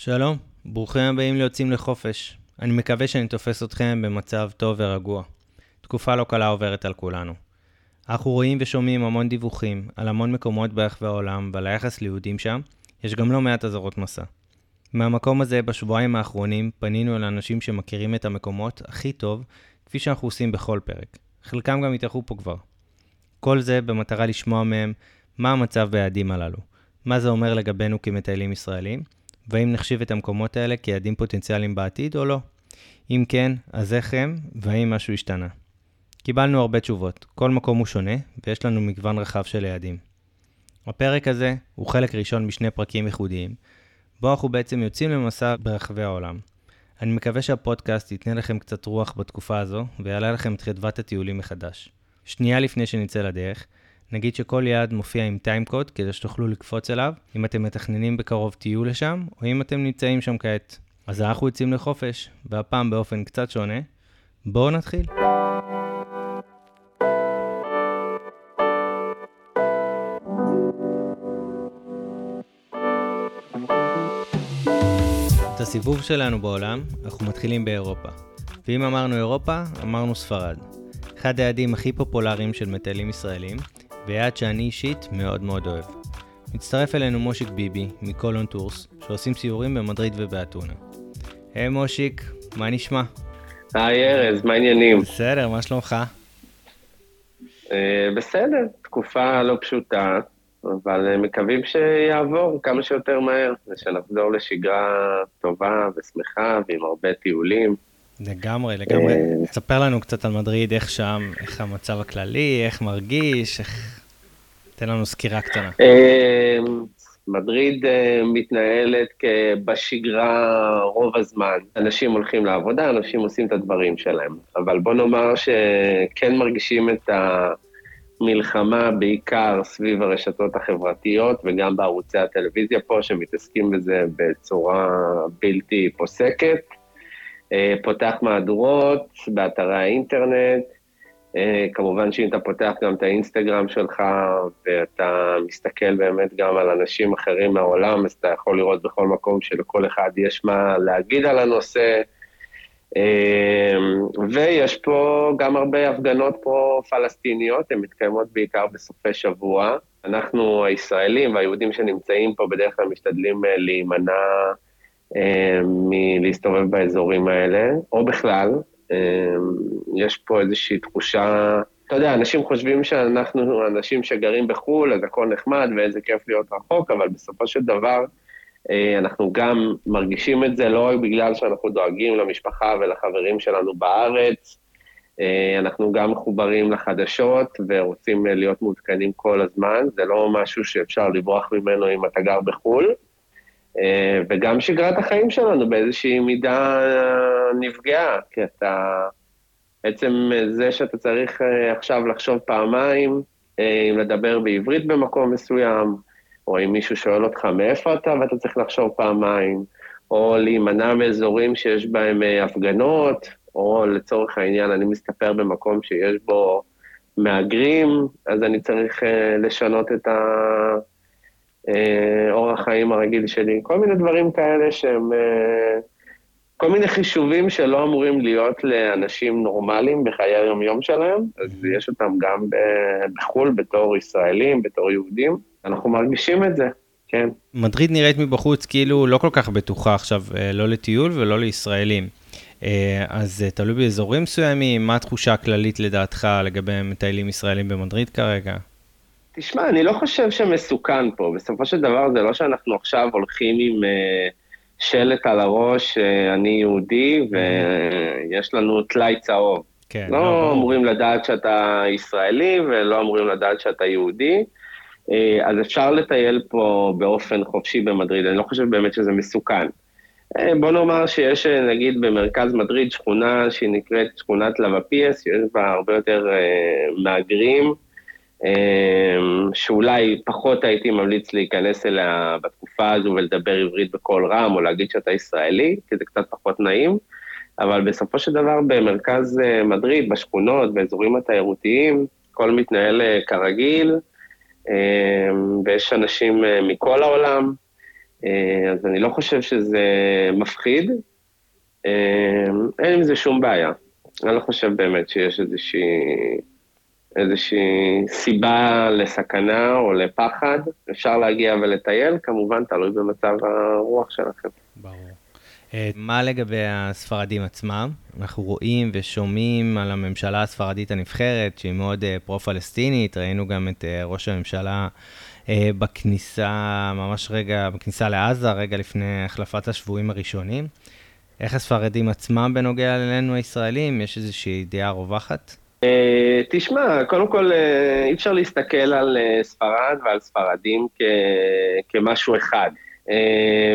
שלום, ברוכים הבאים ליוצאים לחופש. אני מקווה שאני תופס אתכם במצב טוב ורגוע. תקופה לא קלה עוברת על כולנו. אנחנו רואים ושומעים המון דיווחים על המון מקומות ברחבי העולם ועל היחס ליהודים שם, יש גם לא מעט אזהרות מסע. מהמקום הזה, בשבועיים האחרונים, פנינו אל אנשים שמכירים את המקומות הכי טוב, כפי שאנחנו עושים בכל פרק. חלקם גם התארחו פה כבר. כל זה במטרה לשמוע מהם מה המצב ביעדים הללו, מה זה אומר לגבינו כמטיילים ישראלים, והאם נחשיב את המקומות האלה כיעדים פוטנציאליים בעתיד או לא. אם כן, אז איך הם, והאם משהו השתנה. קיבלנו הרבה תשובות, כל מקום הוא שונה, ויש לנו מגוון רחב של יעדים. הפרק הזה הוא חלק ראשון משני פרקים ייחודיים, בו אנחנו בעצם יוצאים למסע ברחבי העולם. אני מקווה שהפודקאסט ייתן לכם קצת רוח בתקופה הזו, ויעלה לכם את חדוות הטיולים מחדש. שנייה לפני שנצא לדרך, נגיד שכל יעד מופיע עם טיימקוד כדי שתוכלו לקפוץ אליו, אם אתם מתכננים בקרוב טיול לשם, או אם אתם נמצאים שם כעת. אז אנחנו יוצאים לחופש, והפעם באופן קצת שונה. בואו נתחיל. את הסיבוב שלנו בעולם, אנחנו מתחילים באירופה. ואם אמרנו אירופה, אמרנו ספרד. אחד היעדים הכי פופולריים של מטיילים ישראלים, ויעד שאני אישית מאוד מאוד אוהב. מצטרף אלינו מושיק ביבי מקולון טורס, שעושים סיורים במדריד ובאתונה. היי, מושיק, מה נשמע? היי ארז, מה העניינים? בסדר, מה שלומך? אה, בסדר, תקופה לא פשוטה, אבל אה, מקווים שיעבור כמה שיותר מהר, ושנחזור לשגרה טובה ושמחה ועם הרבה טיולים. לגמרי, לגמרי. תספר לנו קצת על מדריד, איך שם, איך המצב הכללי, איך מרגיש, איך... תן לנו סקירה קטנה. מדריד מתנהלת בשגרה רוב הזמן. אנשים הולכים לעבודה, אנשים עושים את הדברים שלהם. אבל בוא נאמר שכן מרגישים את המלחמה בעיקר סביב הרשתות החברתיות וגם בערוצי הטלוויזיה פה, שמתעסקים בזה בצורה בלתי פוסקת. פותח מהדורות באתרי האינטרנט, כמובן שאם אתה פותח גם את האינסטגרם שלך ואתה מסתכל באמת גם על אנשים אחרים מהעולם, אז אתה יכול לראות בכל מקום שלכל אחד יש מה להגיד על הנושא. ויש פה גם הרבה הפגנות פרו-פלסטיניות, הן מתקיימות בעיקר בסופי שבוע. אנחנו הישראלים והיהודים שנמצאים פה בדרך כלל משתדלים להימנע מלהסתובב באזורים האלה, או בכלל, יש פה איזושהי תחושה, אתה יודע, אנשים חושבים שאנחנו אנשים שגרים בחו"ל, אז הכל נחמד ואיזה כיף להיות רחוק, אבל בסופו של דבר אנחנו גם מרגישים את זה לא רק בגלל שאנחנו דואגים למשפחה ולחברים שלנו בארץ, אנחנו גם מחוברים לחדשות ורוצים להיות מעודכנים כל הזמן, זה לא משהו שאפשר לברוח ממנו אם אתה גר בחו"ל. וגם שגרת החיים שלנו באיזושהי מידה נפגעה, כי אתה, בעצם זה שאתה צריך עכשיו לחשוב פעמיים, אם לדבר בעברית במקום מסוים, או אם מישהו שואל אותך מאיפה אתה ואתה צריך לחשוב פעמיים, או להימנע מאזורים שיש בהם הפגנות, או לצורך העניין אני מסתפר במקום שיש בו מהגרים, אז אני צריך לשנות את ה... אורח חיים הרגיל שלי, כל מיני דברים כאלה שהם, כל מיני חישובים שלא אמורים להיות לאנשים נורמליים בחיי היום-יום שלהם, אז יש אותם גם בחו"ל בתור ישראלים, בתור יהודים, אנחנו מרגישים את זה, כן. מדריד נראית מבחוץ כאילו לא כל כך בטוחה עכשיו, לא לטיול ולא לישראלים. אז תלוי באזורים מסוימים, מה התחושה הכללית לדעתך לגבי מטיילים ישראלים במדריד כרגע? תשמע, אני לא חושב שמסוכן פה. בסופו של דבר זה לא שאנחנו עכשיו הולכים עם uh, שלט על הראש, uh, אני יהודי, ויש לנו טלאי צהוב. כן, לא, לא אמורים לדעת שאתה ישראלי, ולא אמורים לדעת שאתה יהודי. Uh, אז אפשר לטייל פה באופן חופשי במדריד, אני לא חושב באמת שזה מסוכן. Uh, בוא נאמר שיש, נגיד, במרכז מדריד שכונה שהיא נקראת שכונת לבפיאס, שיש בה הרבה יותר uh, מהגרים. שאולי פחות הייתי ממליץ להיכנס אליה בתקופה הזו ולדבר עברית בקול רם, או להגיד שאתה ישראלי, כי זה קצת פחות נעים, אבל בסופו של דבר במרכז מדריד, בשכונות, באזורים התיירותיים, הכל מתנהל כרגיל, ויש אנשים מכל העולם, אז אני לא חושב שזה מפחיד, אין עם זה שום בעיה. אני לא חושב באמת שיש איזושהי, איזושהי סיבה לסכנה או לפחד. אפשר להגיע ולטייל, כמובן, תלוי במצב הרוח שלכם. ברור. אה, מה לגבי הספרדים עצמם? אנחנו רואים ושומעים על הממשלה הספרדית הנבחרת, שהיא מאוד אה, פרו-פלסטינית, ראינו גם את אה, ראש הממשלה בכניסה, ממש רגע, בכניסה לעזה, רגע לפני החלפת השבויים הראשונים. איך הספרדים עצמם בנוגע אלינו הישראלים? יש איזושהי דעה רווחת? תשמע, קודם כל אי אפשר להסתכל על ספרד ועל ספרדים כמשהו אחד.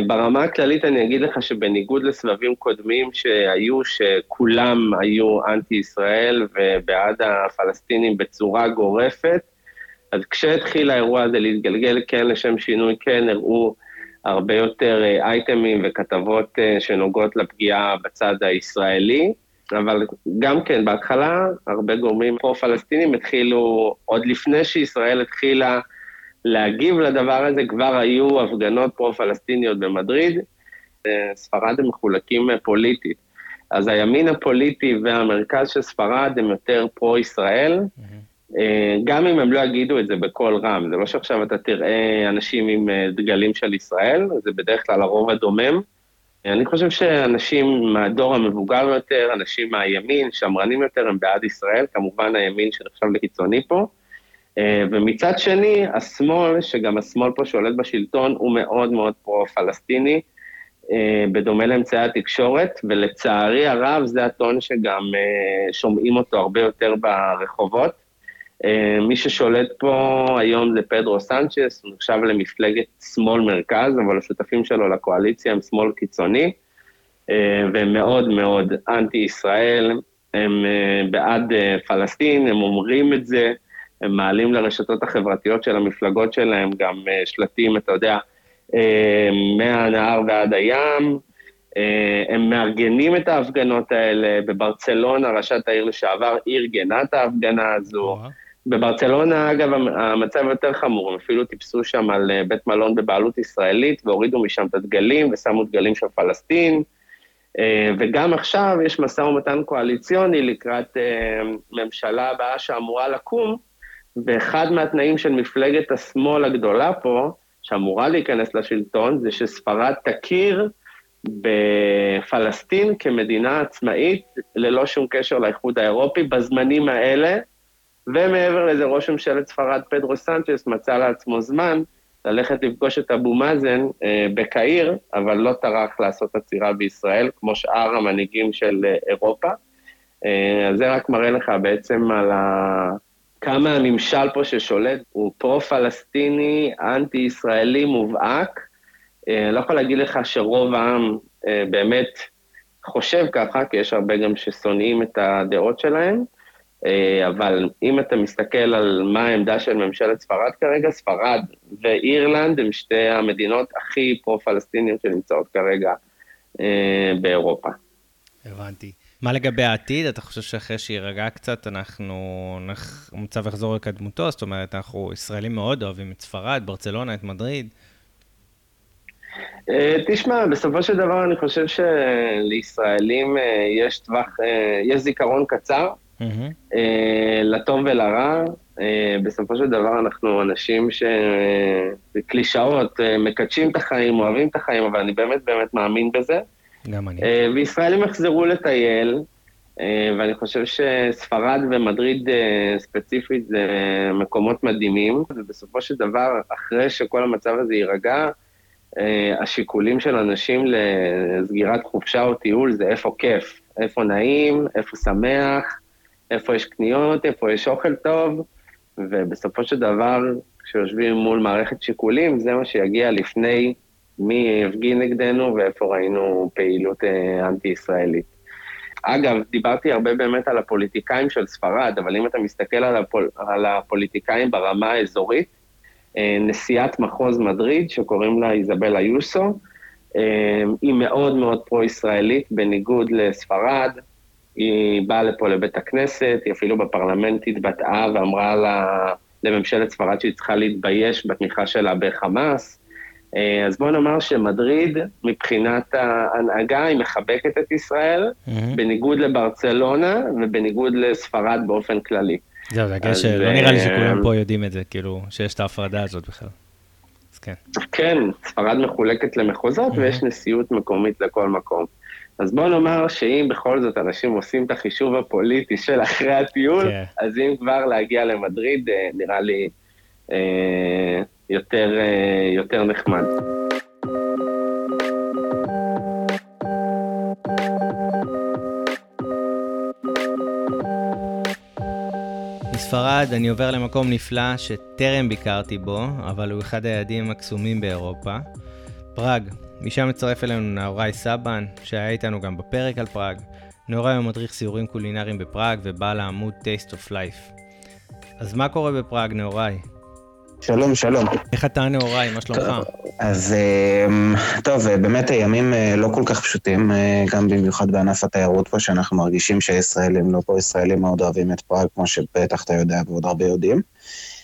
ברמה הכללית אני אגיד לך שבניגוד לסבבים קודמים שהיו, שכולם היו אנטי-ישראל ובעד הפלסטינים בצורה גורפת, אז כשהתחיל האירוע הזה להתגלגל, כן, לשם שינוי, כן, הראו הרבה יותר אייטמים וכתבות שנוגעות לפגיעה בצד הישראלי, אבל גם כן, בהתחלה, הרבה גורמים פרו-פלסטינים התחילו, עוד לפני שישראל התחילה להגיב לדבר הזה, כבר היו הפגנות פרו-פלסטיניות במדריד, ספרד הם מחולקים פוליטית. אז הימין הפוליטי והמרכז של ספרד הם יותר פרו-ישראל, mm-hmm. גם אם הם לא יגידו את זה בקול רם. זה לא שעכשיו אתה תראה אנשים עם אה, דגלים של ישראל, זה בדרך כלל הרוב הדומם. אני חושב שאנשים מהדור המבוגר יותר, אנשים מהימין, שמרנים יותר, הם בעד ישראל, כמובן הימין שנחשב לקיצוני פה. אה, ומצד שני, השמאל, שגם השמאל פה שולט בשלטון, הוא מאוד מאוד פרו-פלסטיני, אה, בדומה לאמצעי התקשורת, ולצערי הרב זה הטון שגם אה, שומעים אותו הרבה יותר ברחובות. מי ששולט פה היום זה פדרו סנצ'ס, הוא נחשב למפלגת שמאל-מרכז, אבל השותפים שלו לקואליציה הם שמאל קיצוני, והם מאוד מאוד אנטי-ישראל, הם בעד פלסטין, הם אומרים את זה, הם מעלים לרשתות החברתיות של המפלגות שלהם גם אה, שלטים, אתה יודע, אה, מהנהר ועד הים, אה, הם מארגנים את ההפגנות האלה, בברצלונה, ראשת העיר לשעבר, ארגנה את ההפגנה הזו. בברצלונה, אגב, המצב יותר חמור, הם אפילו טיפסו שם על בית מלון בבעלות ישראלית והורידו משם את הדגלים ושמו דגלים של פלסטין. וגם עכשיו יש משא ומתן קואליציוני לקראת ממשלה הבאה שאמורה לקום, ואחד מהתנאים של מפלגת השמאל הגדולה פה, שאמורה להיכנס לשלטון, זה שספרד תכיר בפלסטין כמדינה עצמאית, ללא שום קשר לאיחוד האירופי, בזמנים האלה, ומעבר לזה, ראש ממשלת ספרד, פדרו סנצ'ס, מצא לעצמו זמן ללכת לפגוש את אבו מאזן אה, בקהיר, אבל לא טרח לעשות עצירה בישראל, כמו שאר המנהיגים של אה, אירופה. אה, אז זה רק מראה לך בעצם על ה... כמה הממשל פה ששולט הוא פרו-פלסטיני, אנטי-ישראלי מובהק. אה, לא יכול להגיד לך שרוב העם אה, באמת חושב ככה, כי יש הרבה גם ששונאים את הדעות שלהם, אבל אם אתה מסתכל על מה העמדה של ממשלת ספרד כרגע, ספרד ואירלנד הן שתי המדינות הכי פרו-פלסטיניות שנמצאות כרגע באירופה. הבנתי. מה לגבי העתיד? אתה חושב שאחרי שיירגע קצת, אנחנו, המצב יחזור לקדמותו? זאת אומרת, אנחנו ישראלים מאוד אוהבים את ספרד, ברצלונה, את מדריד. אה, תשמע, בסופו של דבר אני חושב שלישראלים אה, יש טווח, אה, יש זיכרון קצר, mm-hmm. לטוב ולרע. בסופו של דבר אנחנו אנשים שקלישאות, מקדשים את החיים, אוהבים את החיים, אבל אני באמת באמת מאמין בזה. גם אני. אה, וישראלים יחזרו לטייל, אה, ואני חושב שספרד ומדריד אה, ספציפית זה מקומות מדהימים, ובסופו של דבר, אחרי שכל המצב הזה יירגע, השיקולים של אנשים לסגירת חופשה או טיול זה איפה כיף, איפה נעים, איפה שמח, איפה יש קניות, איפה יש אוכל טוב, ובסופו של דבר, כשיושבים מול מערכת שיקולים, זה מה שיגיע לפני מי הפגין נגדנו ואיפה ראינו פעילות אה, אנטי-ישראלית. אגב, דיברתי הרבה באמת על הפוליטיקאים של ספרד, אבל אם אתה מסתכל על, הפול, על הפוליטיקאים ברמה האזורית, אה, נשיאת מחוז מדריד, שקוראים לה איזבלה יוסו, אה, היא מאוד מאוד פרו-ישראלית, בניגוד לספרד. היא באה לפה לבית הכנסת, היא אפילו בפרלמנט התבטאה ואמרה לה, לממשלת ספרד שהיא צריכה להתבייש בתמיכה שלה בחמאס. אה, אז בוא נאמר שמדריד, מבחינת ההנהגה, היא מחבקת את ישראל, mm-hmm. בניגוד לברצלונה ובניגוד לספרד באופן כללי. זהו, זה הגשר, לא נראה לי שכולם פה יודעים את זה, כאילו, שיש את ההפרדה הזאת בכלל. אז כן. כן, ספרד מחולקת למחוזות ויש נשיאות מקומית לכל מקום. אז בוא נאמר שאם בכל זאת אנשים עושים את החישוב הפוליטי של אחרי הטיול, כן. אז אם כבר להגיע למדריד, אה, נראה לי אה, יותר, אה, יותר נחמד. מספרד אני עובר למקום נפלא שטרם ביקרתי בו, אבל הוא אחד היעדים הקסומים באירופה. פראג, משם מצטרף אלינו נאורי סבן, שהיה איתנו גם בפרק על פראג. נאורי הוא מדריך סיורים קולינריים בפראג ובעל העמוד Taste of Life. אז מה קורה בפראג, נאורי? שלום, שלום. איך אתה נאורי, מה שלומך? אז אמ, טוב, באמת הימים אה, לא כל כך פשוטים, אה, גם במיוחד בענף התיירות פה, שאנחנו מרגישים שהישראלים, לא פה ישראלים מאוד אוהבים את פראג, כמו שבטח אתה יודע ועוד הרבה יודעים.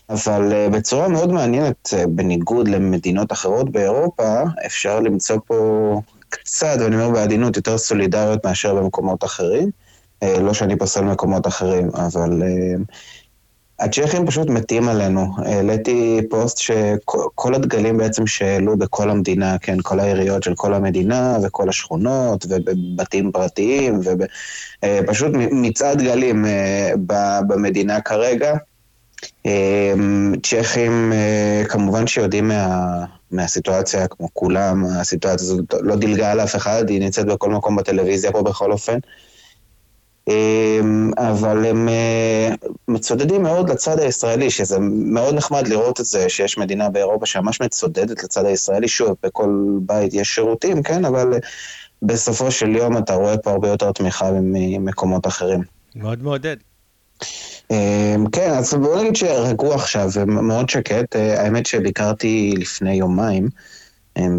אבל אה, בצורה מאוד מעניינת, בניגוד למדינות אחרות באירופה, אפשר למצוא פה קצת, ואני אומר בעדינות, יותר סולידריות מאשר במקומות אחרים. לא שאני פוסל מקומות אחרים, אבל הצ'כים פשוט מתים עלינו. העליתי פוסט שכל הדגלים בעצם שהעלו בכל המדינה, כן, כל העיריות של כל המדינה וכל השכונות ובבתים פרטיים ופשוט אה, מצעד דגלים אה, במדינה כרגע. אה, צ'כים כמובן שיודעים מה, מהסיטואציה, כמו כולם, הסיטואציה הזאת לא דילגה על אף אחד, היא נמצאת בכל מקום בטלוויזיה פה בכל אופן. אמ, אבל הם אה, מצודדים מאוד לצד הישראלי, שזה מאוד נחמד לראות את זה, שיש מדינה באירופה שממש מצודדת לצד הישראלי. שוב, בכל בית יש שירותים, כן, אבל אה, בסופו של יום אתה רואה פה הרבה יותר תמיכה ממקומות אחרים. מאוד מעודד. אמ, כן, אז בוא נגיד שרגוע עכשיו, מאוד שקט. אה, האמת שביקרתי לפני יומיים.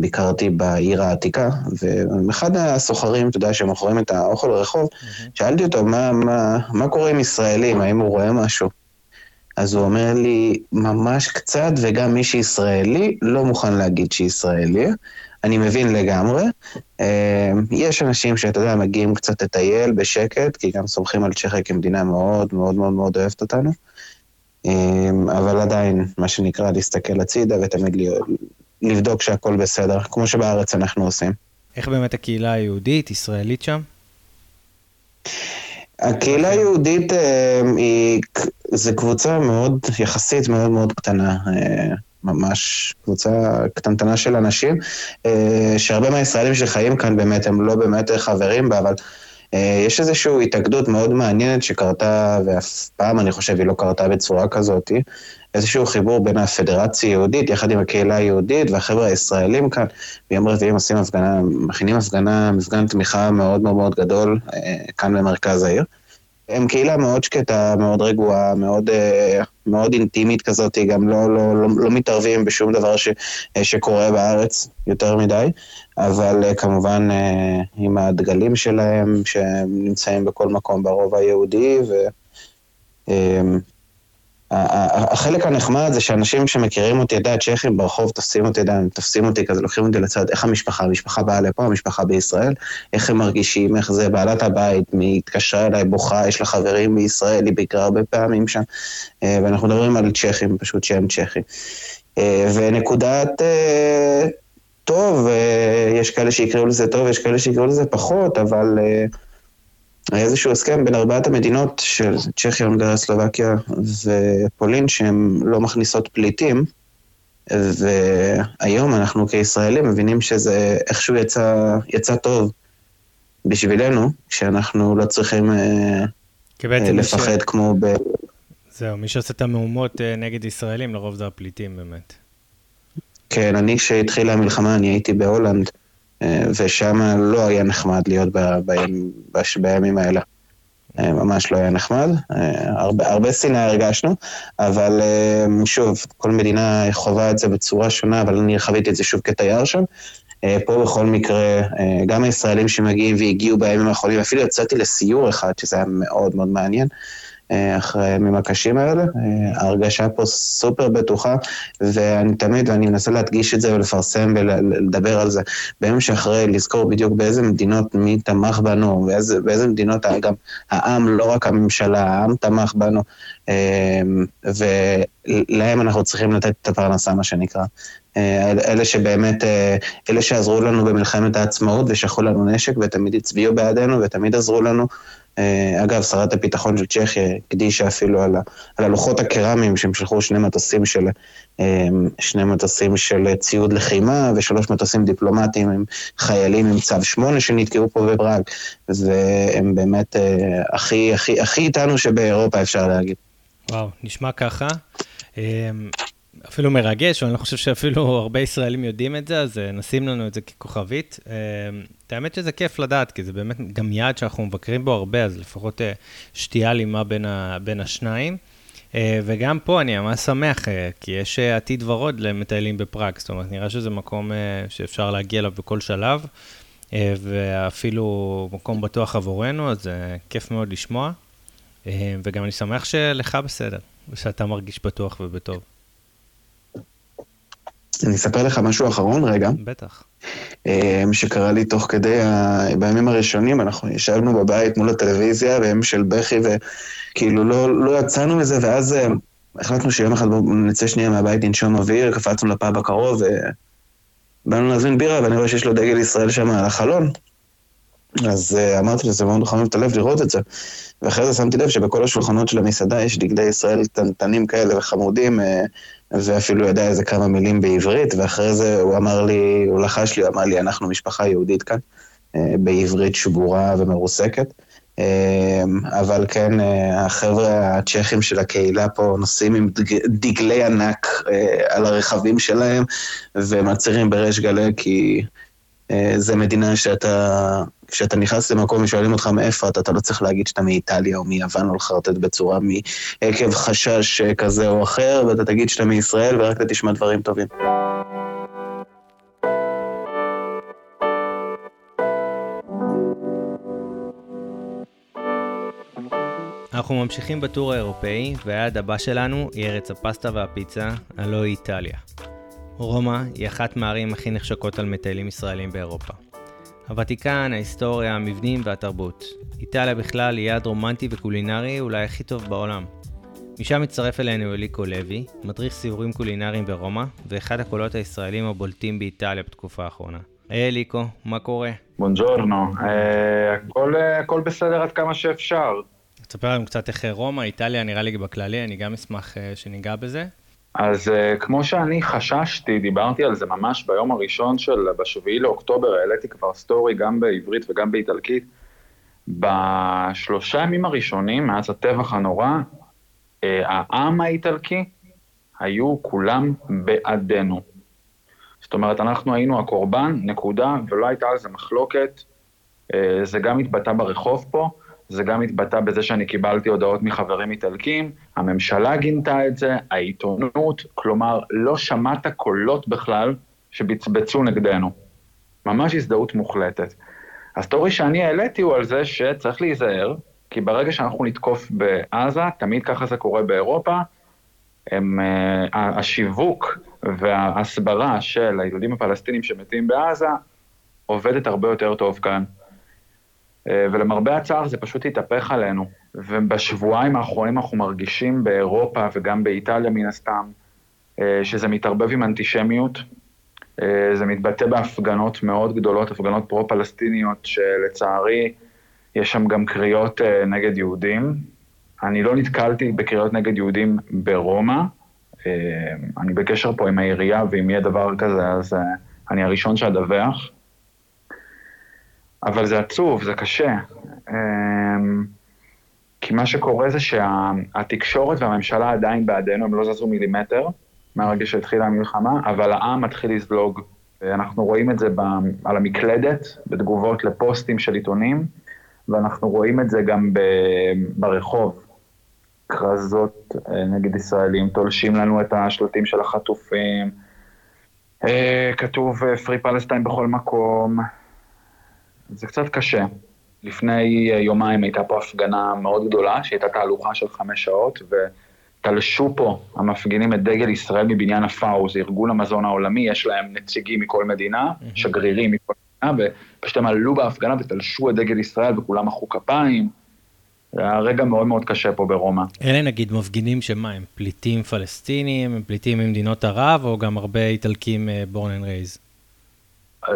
ביקרתי בעיר העתיקה, ואחד הסוחרים, אתה יודע, שמוכרים את האוכל ברחוב. שאלתי אותו, מה, מה, מה קורה עם ישראלים, האם הוא רואה משהו? אז הוא אומר לי, ממש קצת, וגם מי שישראלי לא מוכן להגיד שישראלי. אני מבין לגמרי. אה, יש אנשים שאתה יודע, מגיעים קצת לטייל בשקט, כי גם סומכים על צ'כיה כמדינה מאוד מאוד מאוד מאוד אוהבת אותנו. אה, אבל עדיין, מה שנקרא, להסתכל הצידה ותמיד לבדוק שהכל בסדר, כמו שבארץ אנחנו עושים. איך באמת הקהילה היהודית, ישראלית שם? הקהילה היהודית אה, היא, זה קבוצה מאוד, יחסית מאוד מאוד קטנה, אה, ממש קבוצה קטנטנה של אנשים, אה, שהרבה מהישראלים שחיים כאן באמת הם לא באמת חברים בה, אבל אה, יש איזושהי התאגדות מאוד מעניינת שקרתה, ואף פעם אני חושב היא לא קרתה בצורה כזאת, איזשהו חיבור בין הפדרציה היהודית יחד עם הקהילה היהודית והחבר'ה הישראלים כאן. ביום רביעי עושים הפגנה, מכינים הפגנה, מפגן תמיכה מאוד מאוד מאוד גדול אה, כאן במרכז העיר. הם קהילה מאוד שקטה, מאוד רגועה, מאוד, מאוד אינטימית כזאת, גם לא, לא, לא, לא מתערבים בשום דבר ש, אה, שקורה בארץ יותר מדי, אבל אה, כמובן עם הדגלים שלהם, שנמצאים בכל מקום ברובע היהודי, ו... החלק הנחמד זה שאנשים שמכירים אותי, יודע, צ'כים ברחוב תופסים אותי, יודע, תופסים אותי כזה, לוקחים אותי לצד, איך המשפחה, המשפחה באה לפה, המשפחה בישראל, איך הם מרגישים, איך זה, בעלת הבית, מי התקשרה אליי, בוכה, יש לה חברים בישראל, היא ביקרה הרבה פעמים שם, אה, ואנחנו מדברים על צ'כים, פשוט שהם צ'כים. אה, ונקודת... אה, טוב, יש כאלה שיקראו לזה טוב, יש כאלה שיקראו לזה פחות, אבל היה איזשהו הסכם בין ארבעת המדינות של צ'כיה, הונגריה, סלובקיה ופולין, שהן לא מכניסות פליטים, והיום אנחנו כישראלים מבינים שזה איכשהו יצא, יצא טוב בשבילנו, שאנחנו לא צריכים אה, אה, לפחד ש... כמו ב... זהו, מי שעושה את המהומות אה, נגד ישראלים, לרוב זה הפליטים באמת. כן, אני כשהתחילה המלחמה, אני הייתי בהולנד. ושם לא היה נחמד להיות בימים, בימים האלה. אה, ממש לא היה נחמד, אה, הרבה, הרבה שנאה הרגשנו, אבל אה, שוב, כל מדינה חווה את זה בצורה שונה, אבל אני חוויתי את זה שוב כתייר שם. פה בכל מקרה, גם הישראלים שמגיעים והגיעו בימים האחרונים, אפילו יצאתי לסיור אחד, שזה היה מאוד מאוד מעניין. אה, אחרי הימים הקשים האלה. אה, ההרגשה פה סופר בטוחה, ואני תמיד, ואני מנסה להדגיש את זה ולפרסם ולדבר על זה בימים שאחרי, לזכור בדיוק באיזה מדינות מי תמך בנו, באיזה, באיזה מדינות גם העם, לא רק הממשלה, העם תמך בנו, אה, ולהם אנחנו צריכים לתת את הפרנסה, מה שנקרא. אלה שבאמת, אלה שעזרו לנו במלחמת העצמאות ושלחו לנו נשק ותמיד הצביעו בעדנו ותמיד עזרו לנו. אה, אגב, שרת הביטחון של צ'כיה הקדישה אפילו על, על הלוחות הקרמיים שהם שלחו שני מטוסים של, אה, שני מטוסים של ציוד לחימה ושלוש מטוסים דיפלומטיים עם חיילים עם צו שמונה שנתקעו פה בבראג, והם באמת אה, הכי, הכי, הכי איתנו שבאירופה אפשר להגיד. וואו, נשמע ככה. אפילו מרגש, ואני לא חושב שאפילו הרבה ישראלים יודעים את זה, אז אה, נשים לנו את זה ככוכבית. אה, האמת שזה כיף לדעת, כי זה באמת גם יעד שאנחנו מבקרים בו הרבה, אז לפחות אה, שתייה לימה בין, ה, בין השניים. וגם פה אני ממש שמח, כי יש עתיד ורוד למטיילים בפראג, זאת אומרת, נראה שזה מקום שאפשר להגיע אליו בכל שלב, ואפילו מקום בטוח עבורנו, אז כיף מאוד לשמוע. וגם אני שמח שלך בסדר, ושאתה מרגיש בטוח ובטוב. אני אספר לך משהו אחרון רגע. בטח. אמ, שקרה לי תוך כדי, ה... בימים הראשונים, אנחנו ישבנו בבית מול הטלוויזיה, בימים של בכי, וכאילו לא, לא יצאנו מזה, ואז אמ, החלטנו שיום אחד נצא שנייה מהבית, ננשום אוויר, קפצנו לפאב הקרוב, ובאנו להזמין בירה, ואני רואה שיש לו דגל ישראל שם על החלון. אז uh, אמרתי שזה מאוד חמם את הלב לראות את זה. ואחרי זה שמתי לב שבכל השולחנות של המסעדה יש דגלי ישראל קטנטנים כאלה וחמודים, uh, ואפילו ידע איזה כמה מילים בעברית, ואחרי זה הוא אמר לי, הוא לחש לי, הוא אמר לי, אנחנו משפחה יהודית כאן, אה, בעברית שבורה ומרוסקת. אבל כן, החבר'ה הצ'כים של הקהילה פה נוסעים עם דגלי ענק על הרכבים שלהם ומצהירים בריש גלי כי זה מדינה שאתה כשאתה נכנס למקום ושואלים אותך מאיפה אתה, אתה לא צריך להגיד שאתה מאיטליה או מיוון או לחרטט בצורה מעקב חשש כזה או אחר, ואתה תגיד שאתה מישראל ורק אתה תשמע דברים טובים. אנחנו ממשיכים בטור האירופאי, והיעד הבא שלנו היא ארץ הפסטה והפיצה, הלא איטליה. רומא היא אחת מהערים הכי נחשקות על מטיילים ישראלים באירופה. הוותיקן, ההיסטוריה, המבנים והתרבות. איטליה בכלל היא יעד רומנטי וקולינרי אולי הכי טוב בעולם. משם מצטרף אלינו אליקו לוי, מדריך סיורים קולינריים ברומא, ואחד הקולות הישראלים הבולטים באיטליה בתקופה האחרונה. היי אליקו, מה קורה? בונג'ורנו, אה, הכל, אה, הכל בסדר עד כמה שאפשר. תספר לנו קצת איך רומא, איטליה נראה לי בכללי, אני גם אשמח אה, שניגע בזה. אז uh, כמו שאני חששתי, דיברתי על זה ממש ביום הראשון של, בשביעי לאוקטובר, העליתי כבר סטורי גם בעברית וגם באיטלקית. בשלושה ימים הראשונים, מאז הטבח הנורא, uh, העם האיטלקי היו כולם בעדנו. זאת אומרת, אנחנו היינו הקורבן, נקודה, ולא הייתה על זה מחלוקת. Uh, זה גם התבטא ברחוב פה. זה גם התבטא בזה שאני קיבלתי הודעות מחברים איטלקים, הממשלה גינתה את זה, העיתונות, כלומר, לא שמעת קולות בכלל שבצבצו נגדנו. ממש הזדהות מוחלטת. הסטורי שאני העליתי הוא על זה שצריך להיזהר, כי ברגע שאנחנו נתקוף בעזה, תמיד ככה זה קורה באירופה, הם, uh, השיווק וההסברה של היהודים הפלסטינים שמתים בעזה עובדת הרבה יותר טוב כאן. אה, ולמרבה הצער זה פשוט התהפך עלינו. ובשבועיים האחרונים אנחנו מרגישים באירופה וגם באיטליה מן הסתם, אה, שזה מתערבב עם אנטישמיות. אה, זה מתבטא בהפגנות מאוד גדולות, הפגנות פרו-פלסטיניות, שלצערי יש שם גם קריאות נגד יהודים. אני לא נתקלתי בקריאות נגד יהודים ברומא. אני בקשר פה עם העירייה, ואם יהיה דבר כזה, אז אני הראשון שאדווח. אבל זה עצוב, זה קשה. אמ, כי מה שקורה זה שהתקשורת והממשלה עדיין בעדנו, הם לא זזו מילימטר מהרגע שהתחילה המלחמה, אבל העם מתחיל לזלוג. אנחנו רואים את זה ב, על המקלדת, בתגובות לפוסטים של עיתונים, ואנחנו רואים את זה גם ב, ברחוב. כרזות אה, נגד ישראלים, תולשים לנו את השלטים של החטופים, אה, כתוב אה, Free Palestine בכל מקום, זה קצת קשה. לפני יומיים הייתה פה הפגנה מאוד גדולה, שהייתה תהלוכה של חמש שעות, ותלשו פה המפגינים את דגל ישראל מבניין הפאו, זה ארגון המזון העולמי, יש להם נציגים מכל מדינה. שגרירים מכל מדינה, ופשוט הם עלו בהפגנה ותלשו את דגל ישראל וכולם מחאו כפיים. זה היה רגע מאוד מאוד קשה פה ברומא. אלה נגיד מפגינים שמה, הם פליטים פלסטינים, הם פליטים ממדינות ערב, או גם הרבה איטלקים born and raised?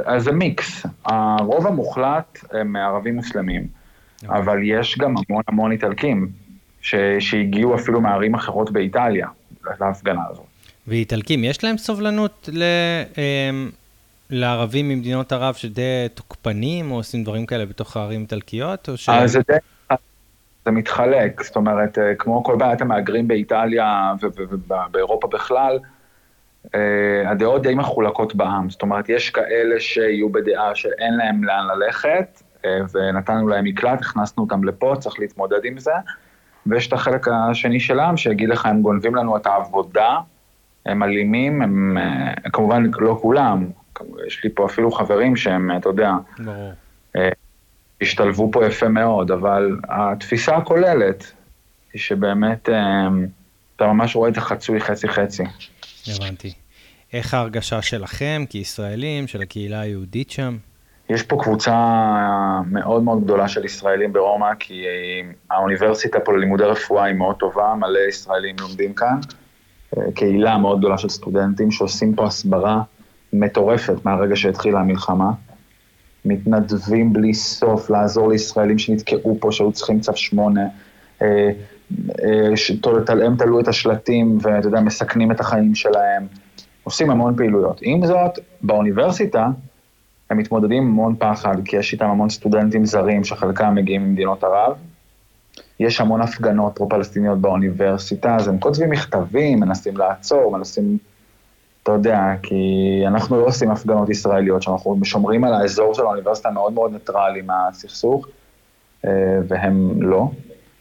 אז זה מיקס. הרוב המוחלט הם ערבים מוסלמים. אוקיי. אבל יש גם המון המון איטלקים ש... שהגיעו אפילו מערים אחרות באיטליה להפגנה הזאת. ואיטלקים, יש להם סובלנות ל... אמ, לערבים ממדינות ערב שדי תוקפנים, או עושים דברים כאלה בתוך הערים איטלקיות, או ש... אז זה די... זה מתחלק, זאת אומרת, אה, כמו כל בעיית המהגרים באיטליה ובאירופה בכלל, הדעות די מחולקות בעם. זאת אומרת, יש כאלה שיהיו בדעה שאין להם לאן ללכת, אה, ונתנו להם מקלט, הכנסנו אותם לפה, צריך להתמודד עם זה. ויש את החלק השני של העם שיגיד לך, הם גונבים לנו את העבודה, הם אלימים, הם כמובן לא כולם, יש לי פה אפילו חברים שהם, אתה יודע. השתלבו פה יפה מאוד, אבל התפיסה הכוללת היא שבאמת אתה ממש רואה את זה חצוי חצי-חצי. הבנתי. איך ההרגשה שלכם כישראלים, של הקהילה היהודית שם? יש פה קבוצה מאוד מאוד גדולה של ישראלים ברומא, כי האוניברסיטה פה ללימודי רפואה היא מאוד טובה, מלא ישראלים לומדים כאן. קהילה מאוד גדולה של סטודנטים שעושים פה הסברה מטורפת מהרגע שהתחילה המלחמה. מתנדבים בלי סוף לעזור לישראלים שנתקעו פה, שהיו צריכים צו שמונה. אה, אה, הם תלו את השלטים ואתה יודע, מסכנים את החיים שלהם. עושים המון פעילויות. עם זאת, באוניברסיטה הם מתמודדים עם המון פחד, כי יש איתם המון סטודנטים זרים שחלקם מגיעים ממדינות ערב. יש המון הפגנות פרו-פלסטיניות באוניברסיטה, אז הם כותבים מכתבים, מנסים לעצור, מנסים אתה יודע, כי אנחנו לא עושים הפגנות ישראליות, שאנחנו שומרים על האזור של האוניברסיטה מאוד מאוד ניטרלי מהסכסוך, אה, והם לא.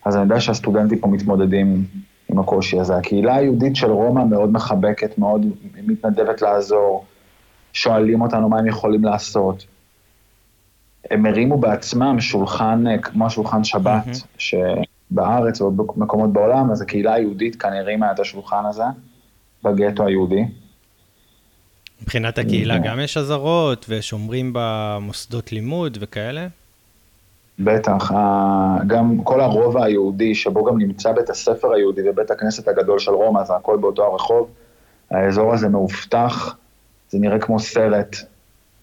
אז אני יודע שהסטודנטים פה מתמודדים עם הקושי הזה. הקהילה היהודית של רומא מאוד מחבקת, מאוד מתנדבת לעזור, שואלים אותנו מה הם יכולים לעשות. הם הרימו בעצמם שולחן, אה, כמו שולחן שבת, mm-hmm. שבארץ או במקומות בעולם, אז הקהילה היהודית כאן הרימה את השולחן הזה, בגטו היהודי. מבחינת הקהילה גם יש אזהרות ושומרים במוסדות לימוד וכאלה? בטח, גם כל הרובע היהודי, שבו גם נמצא בית הספר היהודי ובית הכנסת הגדול של רומא, זה הכל באותו הרחוב. האזור הזה מאובטח, זה נראה כמו סרט,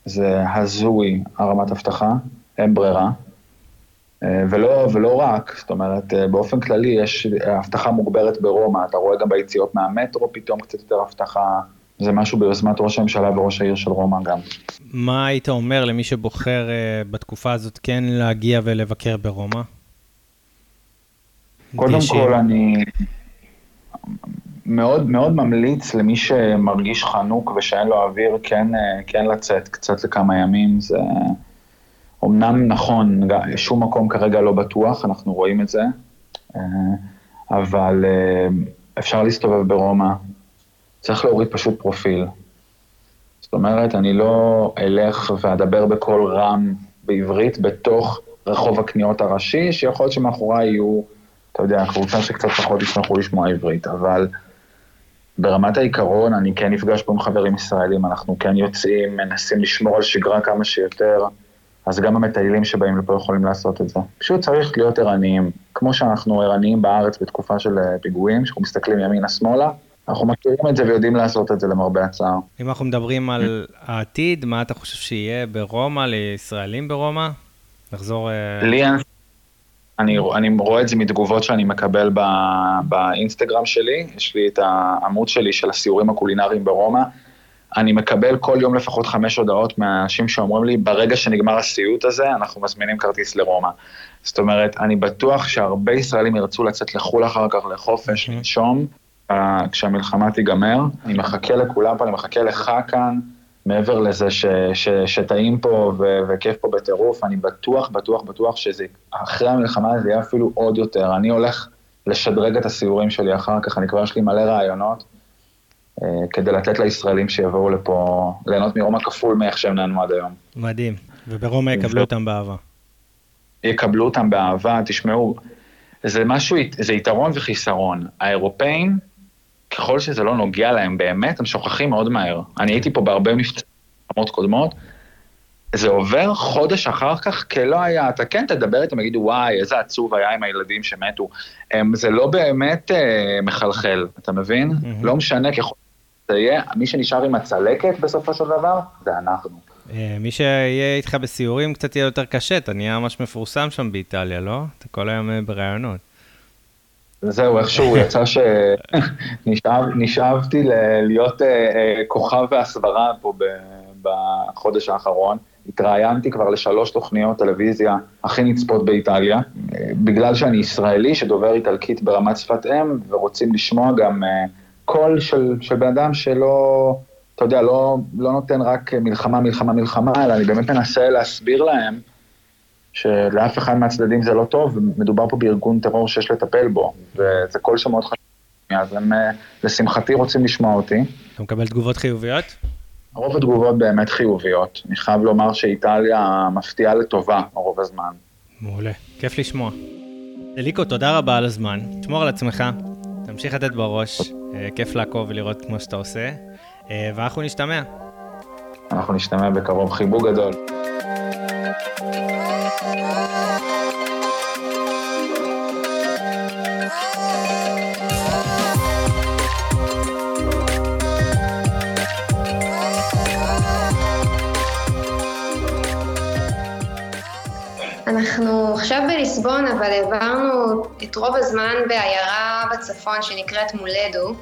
זה הזוי הרמת אבטחה, אין ברירה. ולא, ולא רק, זאת אומרת, באופן כללי יש אבטחה מוגברת ברומא, אתה רואה גם ביציאות מהמטרו פתאום קצת יותר אבטחה. זה משהו ביוזמת ראש הממשלה וראש העיר של רומא גם. מה היית אומר למי שבוחר uh, בתקופה הזאת כן להגיע ולבקר ברומא? קודם דשיר. כל, אני מאוד מאוד ממליץ למי שמרגיש חנוק ושאין לו אוויר, כן, אה, כן לצאת קצת לכמה ימים. זה אומנם נכון, שום מקום כרגע לא בטוח, אנחנו רואים את זה, אה, אבל אפשר להסתובב ברומא, צריך להוריד פשוט פרופיל. זאת אומרת, אני לא אלך ואדבר בקול רם בעברית בתוך רחוב הקניות הראשי, שיכול להיות שמאחוריי יהיו, אתה יודע, קבוצה שקצת פחות ישמחו לשמוע עברית, אבל ברמת העיקרון אני כן נפגש פה עם חברים ישראלים, אנחנו כן יוצאים, מנסים לשמור על שגרה כמה שיותר, אז גם המטיילים שבאים לפה יכולים לעשות את זה. פשוט צריך להיות ערניים, כמו שאנחנו ערניים בארץ בתקופה של פיגועים, שאנחנו מסתכלים ימינה-שמאלה, אנחנו מכירים את זה ויודעים לעשות את זה למרבה הצער. אם אנחנו מדברים על העתיד, מה אתה חושב שיהיה ברומא, לישראלים ברומא? נחזור... אה, לי אין... אני, אני רואה את זה מתגובות שאני מקבל ב, באינסטגרם שלי, יש לי את העמוד שלי של הסיורים הקולינריים ברומא. אני מקבל כל יום לפחות חמש הודעות מהאנשים שאומרים לי, ברגע שנגמר הסיוט הזה, אנחנו מזמינים כרטיס לרומא. זאת אומרת, אני בטוח שהרבה ישראלים ירצו לצאת לחו"ל אחר כך לחופש, לנשום, כשהמלחמה תיגמר. אני מחכה לכולם פה, אני מחכה לך כאן, מעבר לזה ש, ש, שטעים פה ו, וכיף פה בטירוף, אני בטוח, בטוח, בטוח שאחרי המלחמה זה יהיה אפילו עוד יותר. אני הולך לשדרג את הסיורים שלי אחר כך, אני כבר יש לי מלא רעיונות. אה, כדי לתת לישראלים שיבואו לפה, ליהנות מרומא כפול מאיך שהם נהנו עד היום. מדהים, וברומא יקבלו אותם באהבה. יקבלו אותם באהבה, תשמעו, זה משהו, זה יתרון וחיסרון. האירופאים, ככל שזה לא נוגע להם באמת, הם שוכחים מאוד מהר. אני הייתי פה בהרבה מבצעות קודמות, זה עובר חודש אחר כך כלא היה, אתה כן תדבר איתם, יגידו וואי, איזה עצוב היה עם הילדים שמתו. הם, זה לא באמת אה, מחלחל, אתה מבין? Mm-hmm. לא משנה ככל שזה יהיה, מי שנשאר עם הצלקת בסופו של דבר, זה אנחנו. אה, מי שיהיה איתך בסיורים קצת יהיה יותר קשה, אתה נהיה ממש מפורסם שם באיטליה, לא? אתה כל היום אה, בראיונות. זהו, איכשהו יצא שנשאבתי להיות אה, כוכב והסברה פה בחודש האחרון. התראיינתי כבר לשלוש תוכניות טלוויזיה הכי נצפות באיטליה, בגלל שאני ישראלי שדובר איטלקית ברמת שפת אם, ורוצים לשמוע גם קול של, של בן אדם שלא... אתה יודע, לא, לא נותן רק מלחמה, מלחמה, מלחמה, אלא אני באמת מנסה להסביר להם שלאף אחד מהצדדים זה לא טוב, ומדובר פה בארגון טרור שיש לטפל בו, וזה קול שמאוד חשוב. אז הם אה, לשמחתי רוצים לשמוע אותי. אתה מקבל תגובות חיוביות? רוב התגובות באמת חיוביות. אני חייב לומר שאיטליה מפתיעה לטובה רוב הזמן. מעולה, כיף לשמוע. אליקו, תודה רבה על הזמן. תשמור על עצמך, תמשיך לתת בראש, אה, כיף לעקוב ולראות כמו שאתה עושה. אה, ואנחנו נשתמע. אנחנו נשתמע בקרוב. חיבוק גדול. אנחנו עכשיו בליסבון, אבל העברנו את רוב הזמן בעיירה בצפון שנקראת מולדו.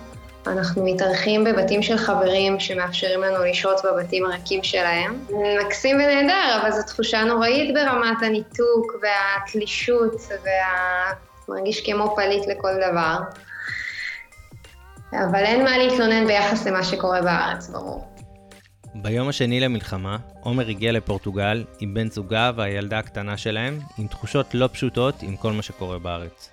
אנחנו מתארחים בבתים של חברים שמאפשרים לנו לשהות בבתים הריקים שלהם. מקסים ונהדר, אבל זו תחושה נוראית ברמת הניתוק והתלישות, והמרגיש כמו פליט לכל דבר. אבל אין מה להתלונן ביחס למה שקורה בארץ, ברור. ביום השני למלחמה, עומר הגיע לפורטוגל עם בן זוגה והילדה הקטנה שלהם, עם תחושות לא פשוטות עם כל מה שקורה בארץ.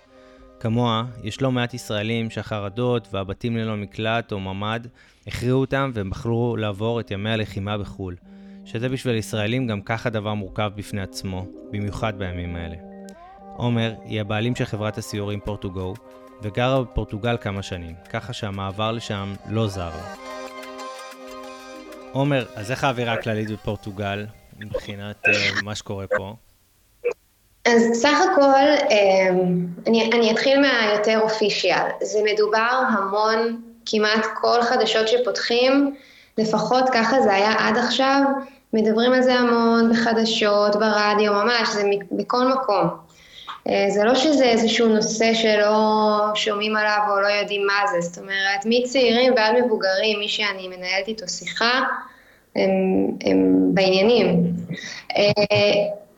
כמוה, יש לא מעט ישראלים שהחרדות והבתים ללא מקלט או ממ"ד הכריעו אותם והם בחרו לעבור את ימי הלחימה בחו"ל, שזה בשביל ישראלים גם ככה דבר מורכב בפני עצמו, במיוחד בימים האלה. עומר היא הבעלים של חברת הסיורים פורטוגו, וגרה בפורטוגל כמה שנים, ככה שהמעבר לשם לא זר לה. עומר, אז איך האווירה הכללית בפורטוגל, מבחינת uh, מה שקורה פה? אז סך הכל, אמ, אני, אני אתחיל מהיותר אופישיאל. זה מדובר המון, כמעט כל חדשות שפותחים, לפחות ככה זה היה עד עכשיו, מדברים על זה המון בחדשות, ברדיו, ממש, זה בכל מקום. אה, זה לא שזה איזשהו נושא שלא שומעים עליו או לא יודעים מה זה, זאת אומרת, מצעירים ועד מבוגרים, מי שאני מנהלת איתו שיחה, הם, הם בעניינים. אה,